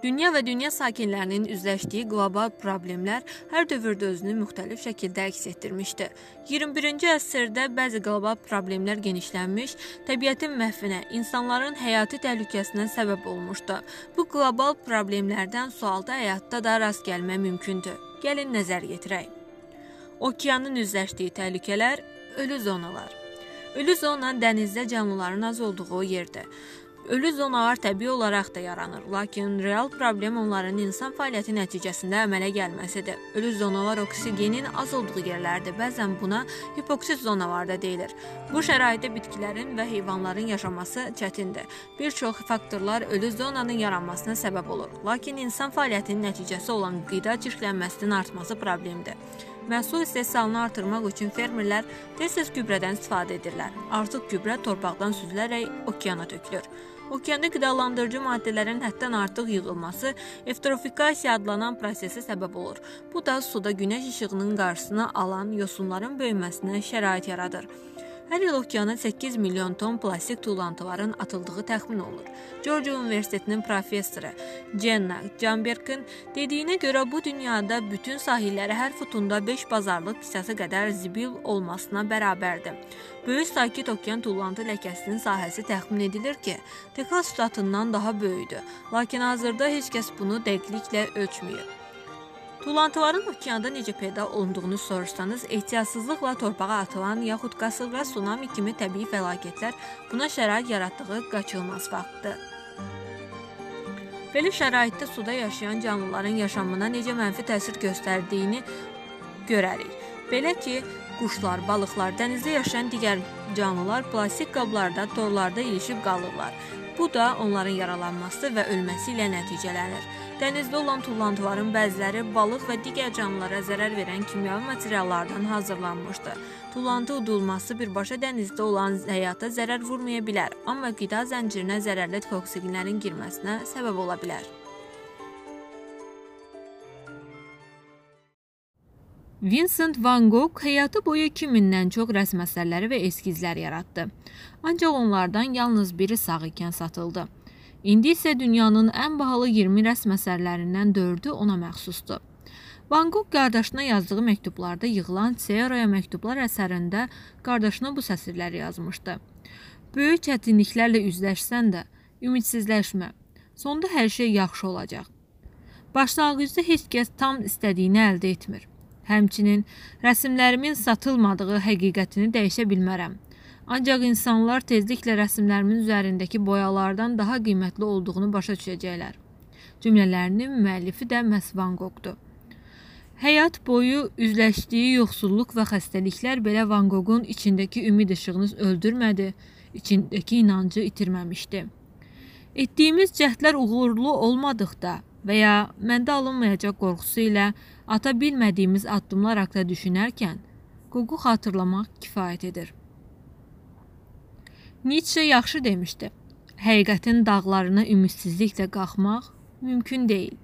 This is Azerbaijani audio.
Dünya və dünya sakinlərinin üzləşdiyi qlobal problemlər hər dövrdə özünü müxtəlif şəkildə əks etdirmişdi. 21-ci əsrdə bəzi qlobal problemlər genişlənmiş, təbiətin məhvinə, insanların həyati təhlükəsinə səbəb olmuşdu. Bu qlobal problemlərdən sualda həyatda da rast gəlmək mümkündür. Gəlin nəzər yetirək. Okeanın üzləşdiyi təhlükələr, ölü zonalar. Ölü zona dənizdə canlıların az olduğu yerdir. Ölü zonalar təbii olaraq da yaranır, lakin real problem onların insan fəaliyyəti nəticəsində əmələ gəlməsidir. Ölü zonalar oksigenin az olduğu yerlərdir. Bəzən buna hipoksit zonalar da deyilir. Bu şəraitdə bitkilərin və heyvanların yaşaması çətindir. Bir çox faktorlar ölü zonanın yaranmasına səbəb olur. Lakin insan fəaliyyətinin nəticəsi olan qida çirklənməsinin artması problemdir. Məhsul istehsalını artırmaq üçün fermerlər tez-tez gübrədən istifadə edirlər. Artıq gübrə torpaqdan süzülərək okeana tökülür. Okeanda qidalandırıcı maddələrin həddən artıq yığılması evtrofikasiya adlanan prosesə səbəb olur. Bu da suda günəş işığının qarşısını alan yosunların böyüməsinə şərait yaradır. Hər il okeana 8 milyon ton plastik tullantıların atıldığı təxmin olunur. Georgia Universitetinin professoru Jenna Jambergin dediyinə görə bu dünyada bütün sahilləri hər futunda 5 bazarlıq hissəsi qədər zibil olmasına bərabərdir. Böyük Sakit Okean tullantı ləkəsinin sahəsi təxmin edilir ki, Texas ştatından daha böyükdür, lakin hazırda heç kəs bunu dəqiqliklə ölçməyib. Tullantıların okeanda necə peyda olunduğunu soruşsanız, ehtiyatsızlıqla torpağa atılan yaxud qasırğa, tsunami kimi təbii fəlakətlər buna şərait yaratdığı qaçılmaz faktdır. Belə şəraitdə suda yaşayan canlıların yaşamına necə mənfi təsir göstərdiyini görərik. Belə ki, quşlar, balıqlar, dənizdə yaşayan digər canlılar plastik qablarda, torlarda ilişib qalırlar. Bu da onların yaralanması və ölməsi ilə nəticələnir. Dənizdə olan tullantıların bəziləri balıq və digər canlılara zərər verən kimyəvi materiallardan hazırlanmışdı. Tullantı udulması birbaşa dənizdə olan həyata zərər vurmaya bilər, amma qida zəncirinə zərərli toksinlərin girməsinə səbəb ola bilər. Vincent van Gogh həyatı boyu 2000-dən çox rəsm əsərləri və eskizlər yaratdı. Ancaq onlardan yalnız biri sağ ikən satıldı. İndi isə dünyanın ən bahalı 20 rəsm əsərlərindən 4-ü ona məxsusdur. Van Gogh qardaşına yazdığı məktublarda yığılan Sierra'ya məktublar əsərində qardaşına bu səsirləri yazmışdı. Böyük çətinliklərlə üzləşsən də, ümidsizləşmə. Sonda hər şey yaxşı olacaq. Başlanğıcda heç kəs tam istədiyini əldə etmir. Həmçinin rəsmlərimin satılmadığı həqiqətini dəyişə bilmərəm. Ancaq insanlar tezliklə rəsmlərimin üzərindəki boyalardan daha qiymətli olduğunu başa düşəcəklər. Cümlələrinin müəllifi də məhz Van Goghdur. Həyat boyu üzləşdiyi yoxsulluq və xəstəliklər belə Van Goghun içindəki ümid işığını öldürmədi, içindəki inancı itirməmişdi. Etdiyimiz cəhdlər uğurlu olmadıqda və ya məndə alınmayacaq qorxusu ilə ata bilmədiyimiz addımlar haqqında düşünərkən Gogu xatırlamaq kifayət edir. Nietzsche yaxşı demişdi. Həqiqətin dağlarına ümidsizliklə qalxmaq mümkün deyil.